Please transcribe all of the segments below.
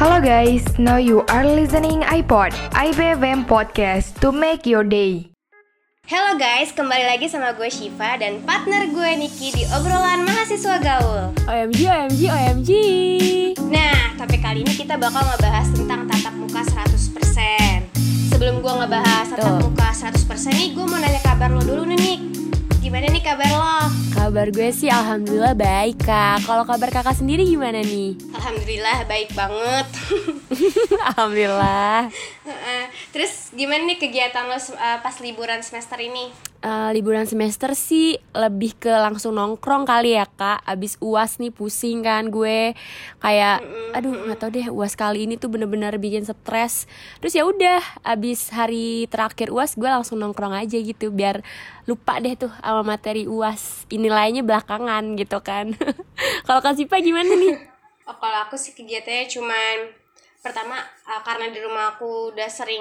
Halo guys, now you are listening iPod, IBFM Podcast to make your day. Halo guys, kembali lagi sama gue Shiva dan partner gue Niki di obrolan mahasiswa gaul. OMG, OMG, OMG. Nah, tapi kali ini kita bakal ngebahas tentang tatap muka 100%. Sebelum gue ngebahas tatap Tuh. muka 100% nih, gue mau nanya kabar lo dulu nih, Nik. Gimana nih kabar lo? Kabar gue sih alhamdulillah baik kak. Kalau kabar kakak sendiri gimana nih? Alhamdulillah baik banget. alhamdulillah. Gimana nih kegiatan lo uh, pas liburan semester ini? Eh, liburan semester sih lebih ke langsung nongkrong kali ya kak. Abis uas nih pusing kan gue. Kayak, aduh nggak tau deh uas kali ini tuh bener-bener bikin stres. Terus ya udah, abis hari terakhir uas gue langsung nongkrong aja gitu biar lupa deh tuh sama materi uas. Nilainya belakangan gitu kan. Kalau kak Sipa gimana nih? Oh, kalau aku sih kegiatannya cuman pertama uh, karena di rumah aku udah sering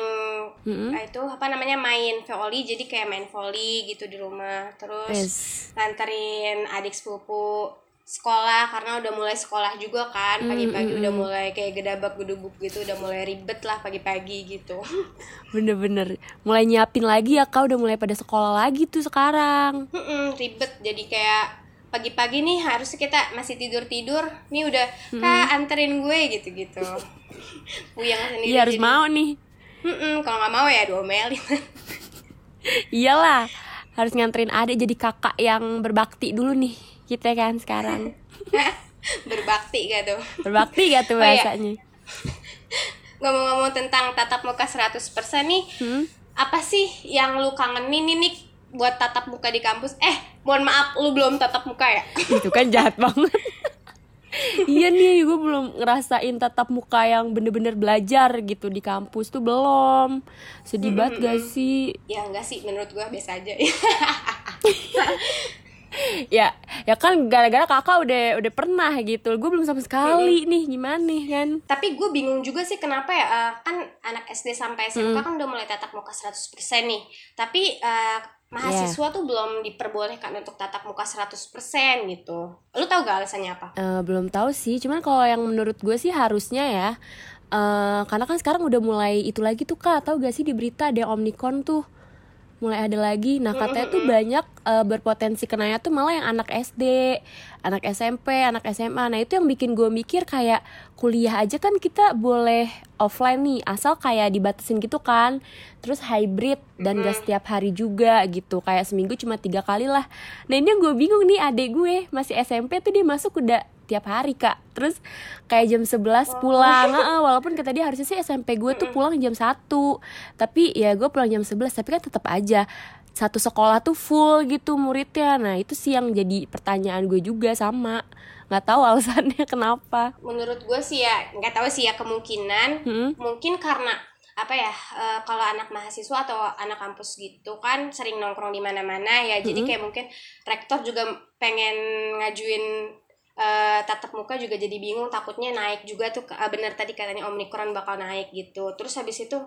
Mm-mm. uh, itu apa namanya main volley jadi kayak main volley gitu di rumah. Terus Yes. nganterin adik sepupu sekolah karena udah mulai sekolah juga kan. Pagi-pagi udah mulai kayak gedabak gedubuk gitu udah mulai ribet lah pagi-pagi gitu. Bener-bener. Mulai nyiapin lagi ya kak. Udah mulai pada sekolah lagi tuh sekarang. Mm-mm, ribet. Jadi kayak pagi-pagi nih harusnya kita masih tidur-tidur. Nih udah kak anterin gue gitu-gitu. Puyeng sendiri Iya harus jadi- mau nih. Mm-mm, kalau nggak mau ya diomelin. Iyalah Harus nganterin adik jadi kakak yang berbakti dulu nih Kita kan sekarang. Berbakti gitu Berbakti gak tuh Oh, iya. bahasanya? Ngomong-ngomong tentang tatap muka 100% nih Hmm? apa sih yang lu kangenin nih Nik, buat tatap muka di kampus. Eh mohon maaf lu belum tatap muka ya? Itu kan jahat banget. Iya nih gue belum ngerasain tatap muka yang bener-bener belajar gitu di kampus tuh belum. Sedih banget gak sih? Ya enggak sih menurut gua biasa aja. Ya ya kan gara-gara kakak udah udah pernah gitu. Gue belum sama sekali nih gimana nih kan? Tapi gue bingung juga sih kenapa ya eh, kan anak SD sampai SMK kan udah mulai tatap muka 100% nih. Tapi eh, mahasiswa tuh belum diperbolehkan untuk tatap muka 100% gitu. Lu tau gak alasannya apa? Eh, belum tahu sih, cuman kalau yang menurut gue sih harusnya ya, eh karena kan sekarang udah mulai itu lagi tuh kak, tahu gak sih di berita ada Omnicon tuh mulai ada lagi. Nah katanya tuh banyak eh, berpotensi kenanya tuh malah yang anak SD, anak SMP, anak SMA. Nah itu yang bikin gue mikir kayak kuliah aja kan kita boleh offline nih, asal kayak dibatasin gitu kan. Terus hybrid dan gak setiap hari juga gitu, kayak seminggu cuma tiga kali lah. Nah ini yang gue bingung nih adek gue masih SMP tuh dia masuk udah tiap hari kak. Terus kayak jam 11 pulang. Walaupun kata dia harusnya sih SMP gue tuh pulang jam 1 tapi ya gue pulang jam 11 tapi kan tetap aja satu sekolah tuh full gitu muridnya. Nah itu sih yang jadi pertanyaan gue juga sama. Nggak tahu alasannya kenapa. Menurut gue sih ya nggak tahu sih ya kemungkinan. Hmm? mungkin karena apa ya eh, kalau anak mahasiswa atau anak kampus gitu kan sering nongkrong di mana-mana ya. Jadi kayak mungkin rektor juga pengen ngajuin eh, tatap muka juga jadi bingung takutnya naik juga tuh eh, bener tadi katanya omikron bakal naik gitu. Terus habis itu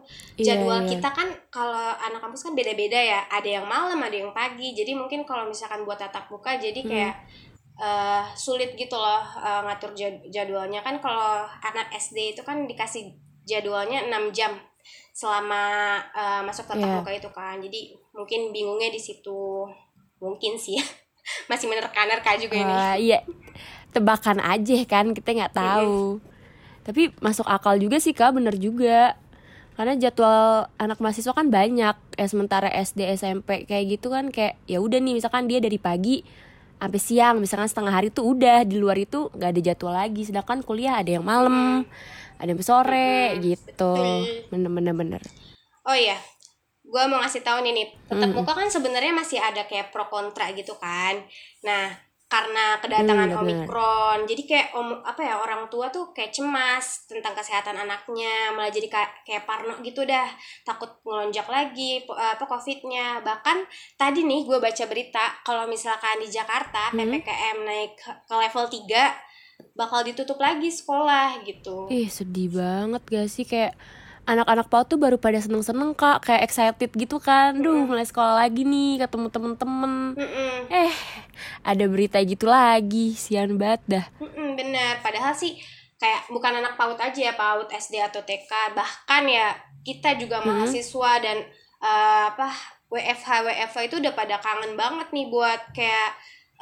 Iya, jadwal iya. kita kan kalau anak kampus kan beda-beda ya. Ada yang malam ada yang pagi. Jadi mungkin kalau misalkan buat tatap muka jadi kayak eh, sulit gitu loh eh, ngatur jad- jadwalnya. Kan kalau anak SD itu kan dikasih jadwalnya 6 jam selama eh, masuk tatap Iya. muka itu kan. Jadi mungkin bingungnya di situ. Mungkin sih ya. masih menerka-nerka juga ini. Wah, iya tebakan aja kan kita nggak tahu. Tapi masuk akal juga sih kak bener juga. Karena jadwal anak mahasiswa kan banyak. Eh, sementara SD SMP kayak gitu kan kayak ya udah nih misalkan dia dari pagi sampai siang misalkan setengah hari tuh udah di luar itu nggak ada jadwal lagi. Sedangkan kuliah ada yang malam ada yang sore gitu. Bener bener bener. Oh iya, gue mau ngasih tahu nih nih, tatap muka kan sebenarnya masih ada kayak pro kontra gitu kan. Nah, karena kedatangan Hmm, omikron, jadi kayak om, apa ya orang tua tuh kayak cemas tentang kesehatan anaknya, malah jadi kayak, kayak parno gitu dah, takut ngelonjak lagi apa covidnya. Bahkan tadi nih gue baca berita kalau misalkan di Jakarta ppkm naik ke ke level 3 bakal ditutup lagi sekolah gitu. Ih sedih banget gak sih? Kayak anak-anak PAUD tuh baru pada seneng-seneng kak. Kayak excited gitu kan. Duh mulai sekolah lagi nih ketemu temen-temen. Eh ada berita gitu lagi. Sian banget dah. Bener. Padahal sih kayak bukan anak PAUD aja ya PAUD SD atau TK bahkan ya kita juga mahasiswa dan eh, apa WFH WFH itu udah pada kangen banget nih buat kayak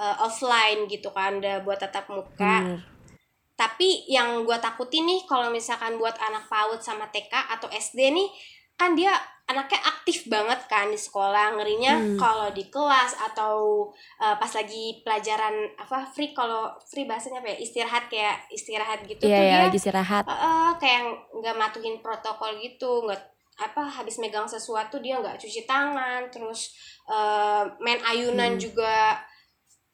eh, offline gitu kan. Udah buat tatap muka. Bener. Tapi yang gue takutin nih kalau misalkan buat anak PAUD sama TK atau SD nih kan dia anaknya aktif banget kan di sekolah ngerinya Hmm. kalau di kelas atau uh, pas lagi pelajaran apa free kalau free bahasanya apa ya istirahat kayak istirahat gitu Iya tuh ya dia lagi istirahat. uh, uh, kayak nggak matuhin protokol gitu nggak apa habis megang sesuatu dia nggak cuci tangan terus uh, main ayunan Hmm. juga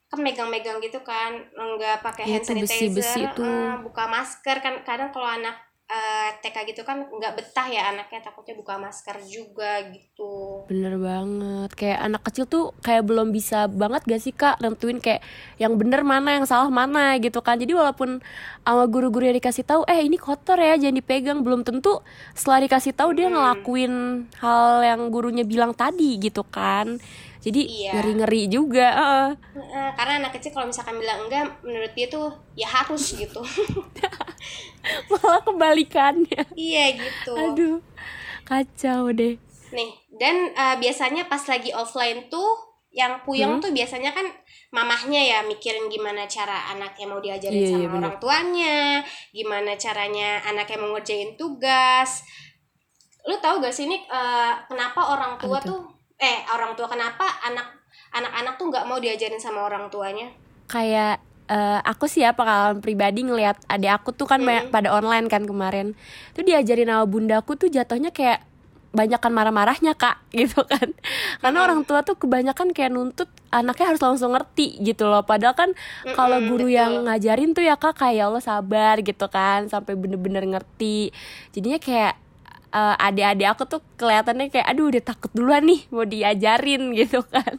kan megang-megang gitu kan nggak pakai Iya hand sanitizer besi-besi tuh. uh, buka masker. Kan kadang kalau anak eh, TK gitu kan nggak betah ya anaknya takutnya buka masker juga gitu. Bener banget. Kayak anak kecil tuh kayak belum bisa banget gak sih kak Nentuin kayak yang bener mana yang salah mana gitu kan. Jadi walaupun sama guru-guru yang dikasih tahu Eh ini kotor ya jangan dipegang. Belum tentu setelah dikasih tahu dia Hmm. ngelakuin hal yang gurunya bilang tadi gitu kan Jadi Iya. ngeri-ngeri juga heeh. Eh, karena anak kecil kalau misalkan bilang enggak menurut dia tuh ya harus gitu Malah kebalikannya iya gitu Aduh kacau deh nih dan eh, biasanya pas lagi offline tuh yang puyeng Hmm? tuh biasanya kan mamahnya ya mikirin gimana cara anaknya mau diajarin Iya, sama bener. orang tuanya gimana caranya anaknya mau ngerjain tugas lu tahu gak sih nih eh, kenapa orang tua Apa tuh? tuh eh orang tua kenapa anak anak-anak tuh nggak mau diajarin sama orang tuanya? Kayak eh, aku sih ya pengalaman pribadi ngelihat adik aku tuh kan banyak pada online kan kemarin. Tuh diajarin sama bundaku tuh jatuhnya kayak banyakan marah-marahnya kak gitu kan. Karena orang tua tuh kebanyakan kayak nuntut anaknya harus langsung ngerti gitu loh. Padahal kan kalau guru betul. yang ngajarin tuh ya kak kayak Allah sabar gitu kan sampai bener-bener ngerti. Jadinya kayak eh, adik-adik aku tuh kelihatannya kayak aduh udah takut duluan nih mau diajarin gitu kan.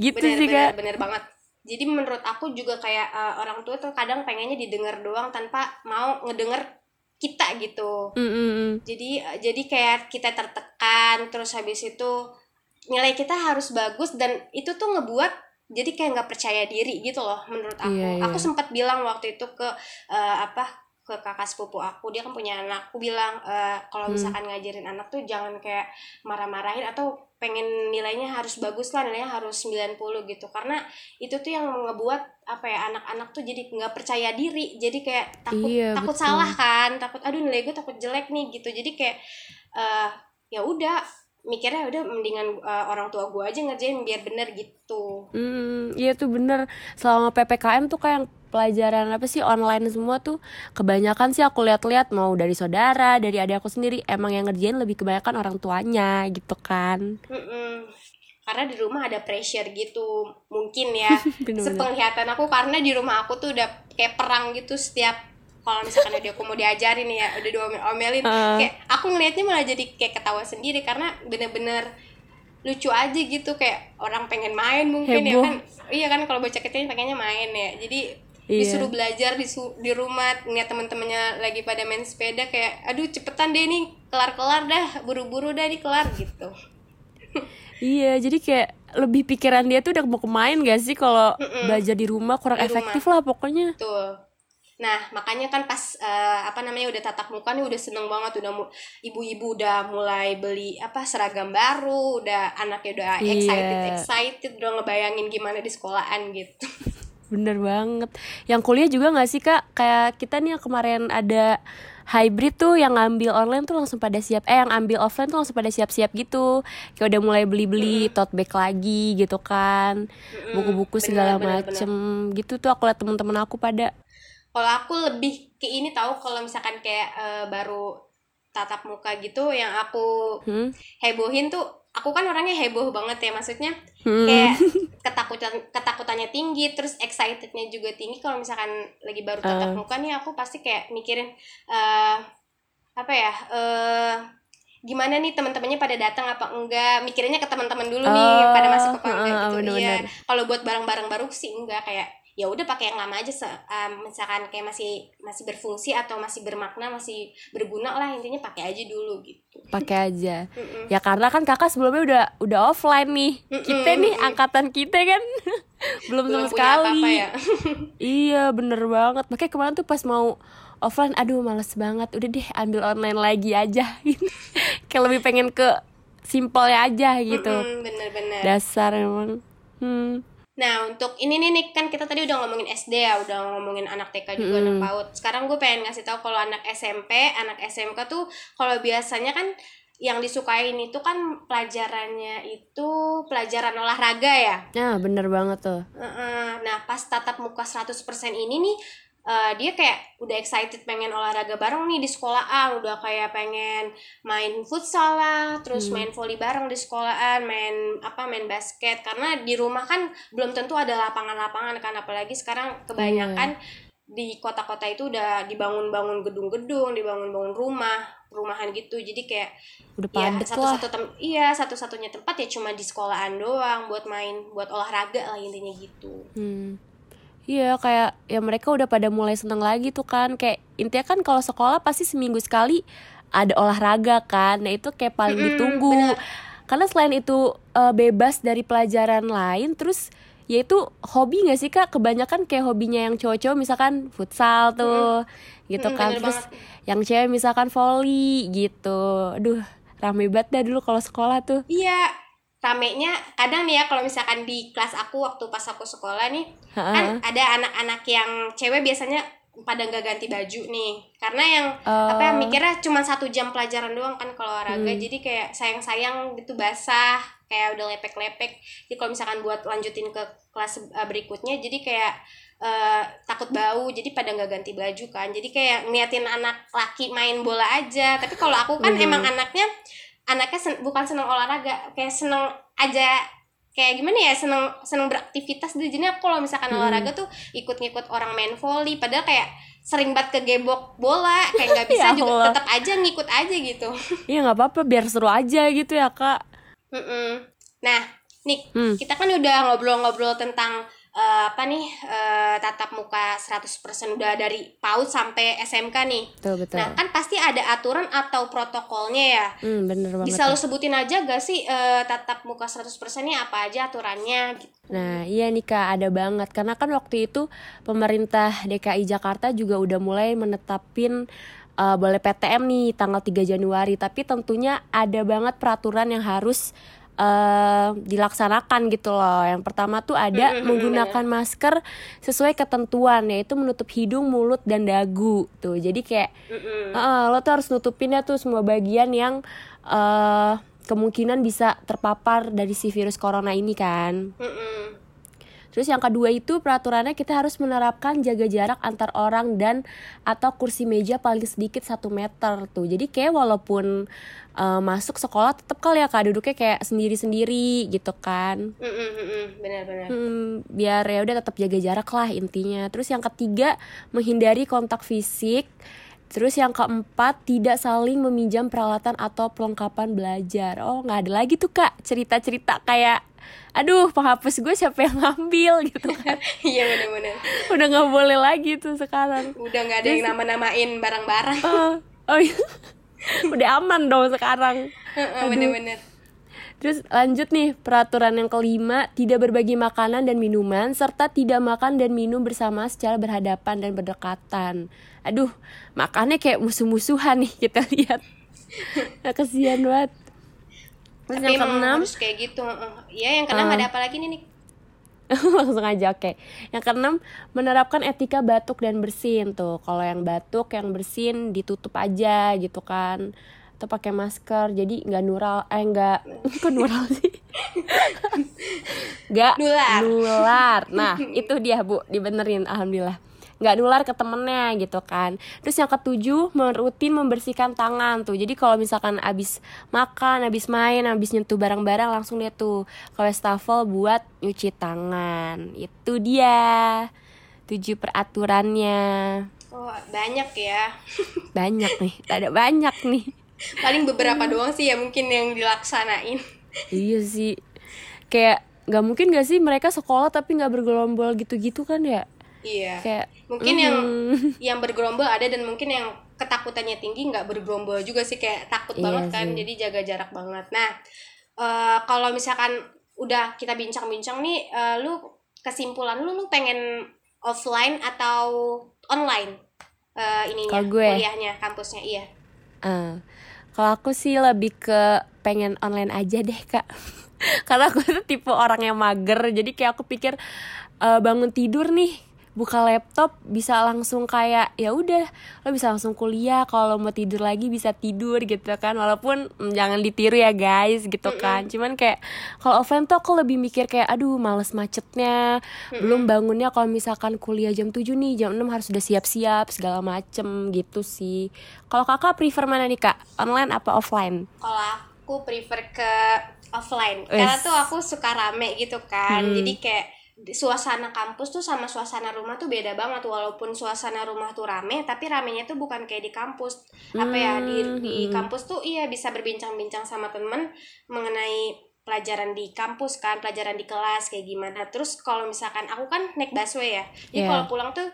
Gitu bener, sih bener, kak. bener banget. Jadi menurut aku juga kayak eh, orang tua tuh kadang pengennya didengar doang tanpa mau ngedenger kita gitu. Mm-mm. jadi eh, jadi kayak kita tertekan terus habis itu nilai kita harus bagus dan itu tuh ngebuat jadi kayak nggak percaya diri gitu loh menurut aku. Iya, iya. aku sempat bilang waktu itu ke eh, apa ke kakak sepupu aku dia kan punya anak aku bilang eh, kalau Hmm. misalkan ngajarin anak tuh jangan kayak marah-marahin atau pengen nilainya harus bagus lah nilainya harus 90 gitu karena itu tuh yang ngebuat apa ya anak-anak tuh jadi nggak percaya diri jadi kayak takut Iya, takut betul. salah kan takut aduh nilai gue takut jelek nih gitu jadi kayak eh ya udah mikirnya udah mendingan eh, orang tua gue aja ngerjain biar bener gitu. Hmm, iya tuh bener. Selama ppkm tuh kayak pelajaran apa sih online semua tuh kebanyakan sih aku lihat-lihat mau dari saudara dari adik aku sendiri. Emang yang ngerjain lebih kebanyakan orang tuanya gitu kan. Mm-mm. karena di rumah ada pressure gitu mungkin ya. Sepenglihatan aku karena di rumah aku tuh udah kayak perang gitu setiap kalau misalkan ada aku mau diajarin ya udah diomelin Heeh. kayak aku ngelihatnya malah jadi kayak ketawa sendiri karena bener-bener lucu aja gitu kayak orang pengen main mungkin ya Heboh. kan iya kan kalau bocah kecil pengennya main ya jadi Iya. disuruh belajar disu- di rumah ngeliat teman-temannya lagi pada main sepeda kayak aduh cepetan deh nih kelar-kelar dah buru-buru dah nih kelar gitu iya jadi kayak lebih pikiran dia tuh udah mau kemain gak sih kalau belajar di rumah kurang Di rumah. efektif lah pokoknya Betul. Nah, makanya kan pas eh, apa namanya udah tatap muka nih udah seneng banget udah ibu-ibu udah mulai beli apa seragam baru, udah anaknya udah Iya. excited excited udah ngebayangin gimana di sekolahan gitu. Bener banget. Yang kuliah juga gak sih kak? Kayak kita nih yang kemarin ada hybrid tuh yang ngambil online tuh langsung pada siap. Eh yang ambil offline tuh langsung pada siap-siap gitu. Kayak udah mulai beli-beli tote bag lagi gitu kan. Buku-buku bener, segala bener, macem gitu tuh aku liat temen-temen aku pada. Kalau aku lebih ke ini tahu kalau misalkan kayak eh, baru tatap muka gitu yang aku Hmm? hebohin tuh aku kan orangnya heboh banget ya maksudnya Hmm. kayak ketakutan ketakutannya tinggi terus excitednya juga tinggi kalau misalkan lagi baru tatap Uh. muka nih aku pasti kayak mikirin eh apa ya eh gimana nih teman-temannya pada datang apa enggak mikirinnya ke teman-teman dulu nih Oh, pada masuk ke enggak heeh, gitu bener-bener. iya kalau buat barang-barang baru sih enggak kayak ya udah pakai yang lama aja se- eh, misalkan kayak masih masih berfungsi atau masih bermakna masih berguna lah intinya pakai aja dulu gitu Pakai aja. Mm-mm. Ya karena kan kakak sebelumnya udah udah offline nih. Kita nih angkatan kita kan belum, belum sama sekali. apa-apa ya Iya bener banget Makanya kemarin tuh pas mau offline aduh males banget udah deh ambil online lagi aja kayak lebih pengen ke simpelnya aja gitu Mm-mm, bener-bener dasar emang hmm. Nah untuk ini nih Nick, kan kita tadi udah ngomongin SD ya, udah ngomongin anak TK juga Mm-mm. anak PAUD. Sekarang gue pengen ngasih tahu kalau anak SMP, anak SMK tuh kalau biasanya kan yang disukain itu kan pelajarannya itu pelajaran olahraga ya. nah bener banget tuh. Nah pas tatap muka 100% ini nih eh, dia kayak udah excited pengen olahraga bareng nih di sekolahan udah kayak pengen main futsal lah terus Hmm. main volley bareng di sekolahan main apa main basket. Karena di rumah kan belum tentu ada lapangan-lapangan kan apalagi sekarang kebanyakan di kota-kota itu udah dibangun-bangun gedung-gedung dibangun-bangun rumah perumahan gitu. Jadi kayak udah ya padet lah. satu-satu tem iya satu-satunya tempat ya cuma di sekolahan doang buat main buat olahraga lah intinya gitu. Hmm. Iya kayak ya mereka udah pada mulai seneng lagi tuh kan. Kayak intinya kan kalau sekolah pasti seminggu sekali ada olahraga kan. Nah itu kayak paling Mm-mm, ditunggu. benar. karena selain itu eh, bebas dari pelajaran lain terus ya itu hobi gak sih kak? Kebanyakan kayak hobinya yang cowok-cowok misalkan futsal tuh gitu Mm-mm, kan. bener terus banget. yang cewek misalkan volley gitu. Aduh rame banget dah dulu kalau sekolah tuh. Iya, ramenya kadang nih ya kalau misalkan di kelas aku waktu pas aku sekolah nih kan ada anak-anak yang cewek biasanya pada nggak ganti baju nih karena yang apa ya Oh. mikirnya cuma satu jam pelajaran doang kan kalau olahraga Hmm. jadi kayak sayang-sayang gitu basah kayak udah lepek-lepek jadi kalau misalkan buat lanjutin ke kelas uh, berikutnya jadi kayak uh, takut bau jadi pada nggak ganti baju kan jadi kayak ngeliatin anak laki main bola aja tapi kalau aku kan Hmm. emang anaknya anaknya sen- bukan seneng olahraga kayak seneng aja kayak gimana ya seneng seneng beraktivitas deh jadi aku kalau misalkan Hmm. olahraga tuh ikut-ngikut orang main volley padahal kayak sering banget kegebok bola kayak nggak bisa Ya juga tetap aja ngikut aja gitu Iya nggak apa-apa biar seru aja gitu ya kak Mm-mm. nah Nick Hmm. kita kan udah ngobrol-ngobrol tentang eh, apa nih eh, tatap muka 100% udah dari PAUD sampai SMK nih. Betul betul. Nah kan pasti ada aturan atau protokolnya ya. Hmm, bener banget bisa lu sebutin aja gak sih eh, tatap muka 100% nya apa aja aturannya? Gitu Nah iya nih kak ada banget. Karena kan waktu itu pemerintah DKI Jakarta juga udah mulai menetapin uh, boleh PTM nih tanggal 3 Januari. Tapi tentunya ada banget peraturan yang harus uh, dilaksanakan gitu loh. Yang pertama tuh ada menggunakan masker sesuai ketentuan yaitu menutup hidung, mulut dan dagu tuh. Jadi kayak. Heeh, lo tuh harus nutupin ya tuh semua bagian yang eh kemungkinan bisa terpapar dari si virus corona ini kan. Terus yang kedua itu peraturannya kita harus menerapkan jaga jarak antar orang dan atau kursi meja paling sedikit satu meter tuh. Jadi kayak walaupun eh, masuk sekolah tetap kali ya kak duduknya kayak sendiri-sendiri gitu kan. Mm-mm, mm-mm. benar-benar Hmm, biar ya udah tetap jaga jarak lah intinya. Terus yang ketiga menghindari kontak fisik. Terus yang keempat tidak saling meminjam peralatan atau perlengkapan belajar. Oh nggak ada lagi tuh kak cerita-cerita kayak, aduh penghapus gue siapa yang ngambil gitu kan. iya benar-benar Udah nggak boleh lagi tuh sekarang. udah nggak ada yang nama-namain barang-barang Oh, oh iya. udah aman dong sekarang. Heeh, benar-benar Terus lanjut nih peraturan yang kelima tidak berbagi makanan dan minuman serta tidak makan dan minum bersama secara berhadapan dan berdekatan. Aduh, makannya kayak musuh-musuhan nih kita lihat. Nah, kesian banget. Terus tapi yang keenam harus kayak gitu iya yang keenam Ah. ada apa lagi nih Nick? langsung aja oke. Yang keenam menerapkan etika batuk dan bersin tuh. Kalau yang batuk, yang bersin ditutup aja gitu kan. Atau pakai masker jadi nggak nural eh nggak kok nural sih nggak Nular. nular nah itu dia bu dibenerin alhamdulillah nggak nular ke temennya gitu kan. Terus yang ketujuh rutin membersihkan tangan tuh. Jadi kalau misalkan abis makan abis main abis nyentuh barang-barang langsung dia tuh ke wastafel buat nyuci tangan. Itu dia. Tujuh peraturannya. Oh banyak ya. Banyak nih ada banyak nih. Paling beberapa doang sih ya mungkin yang dilaksanain. Iya sih. Kayak nggak mungkin gak sih mereka sekolah tapi nggak bergelombol gitu-gitu kan ya iya. Kayak mungkin yang mm, yang bergerombol ada dan mungkin yang ketakutannya tinggi nggak bergerombol juga sih kayak takut Iya banget kan sih. jadi jaga jarak banget. Nah eh, kalau misalkan udah kita bincang-bincang nih eh, lu kesimpulan lu lu pengen offline atau online eh, ininya gue? kuliahnya kampusnya iya. Eh, kalau aku sih lebih ke pengen online aja deh kak. Karena aku tuh tipe orang yang mager jadi kayak aku pikir eh, bangun tidur nih buka laptop bisa langsung kayak ya udah lo bisa langsung kuliah kalau mau tidur lagi bisa tidur gitu kan. Walaupun mm, jangan ditiru ya guys gitu kan. Cuman kayak kalau offline tuh aku lebih mikir kayak aduh males macetnya belum bangunnya kalau misalkan kuliah jam 7 nih jam 6 harus udah siap-siap segala macem gitu sih. Kalau kakak prefer mana nih kak? Online apa offline? Kalau aku prefer ke offline karena tuh aku suka rame gitu kan. Hmm. jadi kayak suasana kampus tuh sama suasana rumah tuh beda banget. Walaupun suasana rumah tuh rame tapi ramenya tuh bukan kayak di kampus. Apa ya di di Hmm. kampus tuh iya bisa berbincang-bincang sama temen mengenai pelajaran di kampus kan pelajaran di kelas kayak gimana. Terus kalau misalkan aku kan naik busway ya. Jadi Yeah. kalau pulang tuh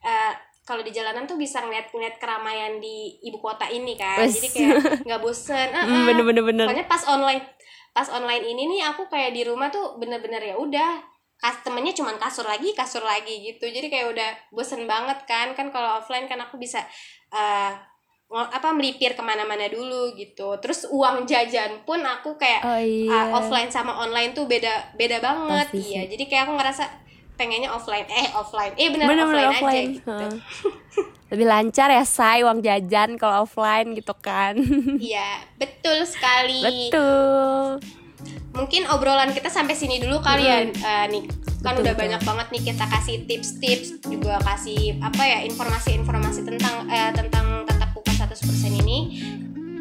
eh, kalau di jalanan tuh bisa ngeliat-ngeliat keramaian di ibu kota ini kan. Wes. jadi kayak nggak bosen. Hmm, bener-bener bener. Soalnya pas online pas online ini nih aku kayak di rumah tuh bener-bener ya udah kas temennya cuman kasur lagi kasur lagi gitu. Jadi kayak udah bosen banget kan. Kan kalau offline kan aku bisa eh, ngo- apa melipir ke mana-mana dulu gitu. Terus uang jajan pun aku kayak oh iya. uh, offline sama online tuh beda beda banget. Pasti iya sih. jadi kayak aku ngerasa pengennya offline. Eh offline. Eh bener, Bener-bener offline, aja gitu. Lebih lancar ya say uang jajan kalau offline gitu kan. Iya betul sekali. Betul mungkin obrolan kita sampai sini dulu kali ya eh, nih kan Betul, udah betul. banyak banget nih kita kasih tips-tips juga kasih apa ya informasi-informasi tentang eh, tentang tatap muka 100% ini.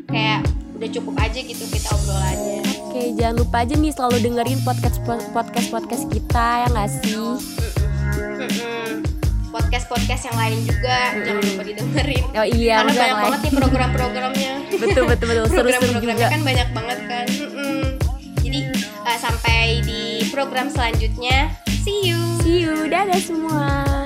Kayak udah cukup aja gitu kita obrolannya. Oke jangan lupa aja nih selalu dengerin podcast podcast podcast kita ya nggak sih? Mm-mm. podcast-podcast yang lain juga jangan lupa didengerin. Oh iya karena banyak banget nih program-programnya. Betul betul betul. Program-programnya kan banyak banget kan sampai di program selanjutnya. See you. See you. Dadah semua